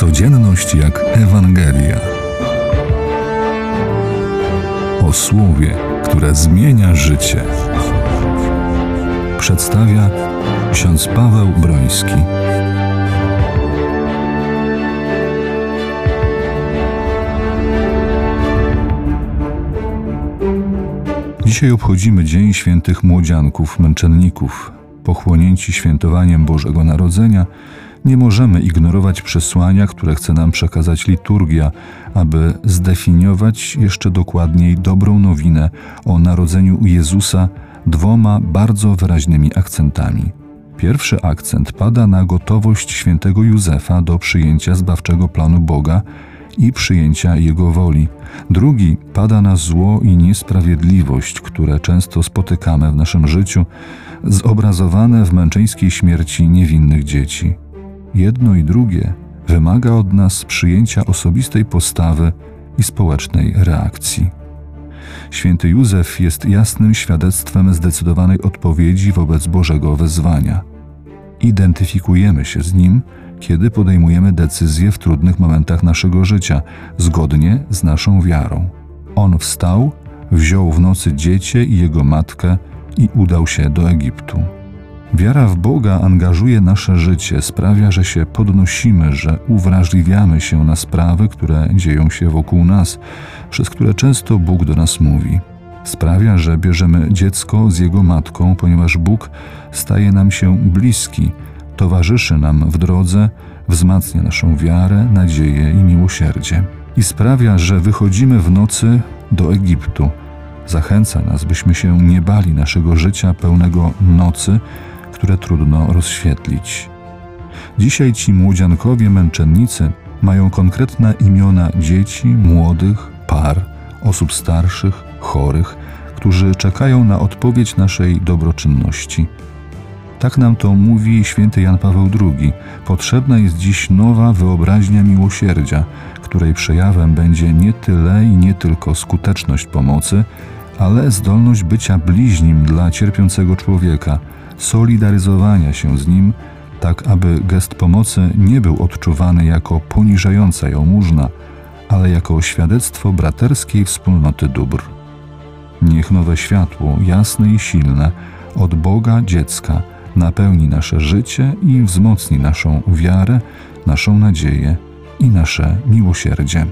Codzienność jak Ewangelia. O słowie, które zmienia życie. Przedstawia ksiądz Paweł Broński. Dzisiaj obchodzimy Dzień Świętych Młodzianków, Męczenników. Pochłonięci świętowaniem Bożego Narodzenia, nie możemy ignorować przesłania, które chce nam przekazać liturgia, aby zdefiniować jeszcze dokładniej dobrą nowinę o narodzeniu Jezusa dwoma bardzo wyraźnymi akcentami. Pierwszy akcent pada na gotowość świętego Józefa do przyjęcia zbawczego planu Boga i przyjęcia Jego woli. Drugi pada na zło i niesprawiedliwość, które często spotykamy w naszym życiu, zobrazowane w męczeńskiej śmierci niewinnych dzieci. Jedno i drugie wymaga od nas przyjęcia osobistej postawy i społecznej reakcji. Święty Józef jest jasnym świadectwem zdecydowanej odpowiedzi wobec Bożego wezwania. Identyfikujemy się z nim, kiedy podejmujemy decyzje w trudnych momentach naszego życia, zgodnie z naszą wiarą. On wstał, wziął w nocy dziecię i jego matkę i udał się do Egiptu. Wiara w Boga angażuje nasze życie, sprawia, że się podnosimy, że uwrażliwiamy się na sprawy, które dzieją się wokół nas, przez które często Bóg do nas mówi. Sprawia, że bierzemy dziecko z jego matką, ponieważ Bóg staje nam się bliski, towarzyszy nam w drodze, wzmacnia naszą wiarę, nadzieję i miłosierdzie. I sprawia, że wychodzimy w nocy do Egiptu. Zachęca nas, byśmy się nie bali naszego życia pełnego nocy, które trudno rozświetlić. Dzisiaj ci młodziankowie męczennicy mają konkretne imiona dzieci, młodych, par, osób starszych, chorych, którzy czekają na odpowiedź naszej dobroczynności. Tak nam to mówi święty Jan Paweł II. Potrzebna jest dziś nowa wyobraźnia miłosierdzia, której przejawem będzie nie tyle i nie tylko skuteczność pomocy, ale zdolność bycia bliźnim dla cierpiącego człowieka – solidaryzowania się z nim, tak aby gest pomocy nie był odczuwany jako poniżająca jałmużna, ale jako świadectwo braterskiej wspólnoty dóbr. Niech nowe światło, jasne i silne, od Boga dziecka napełni nasze życie i wzmocni naszą wiarę, naszą nadzieję i nasze miłosierdzie.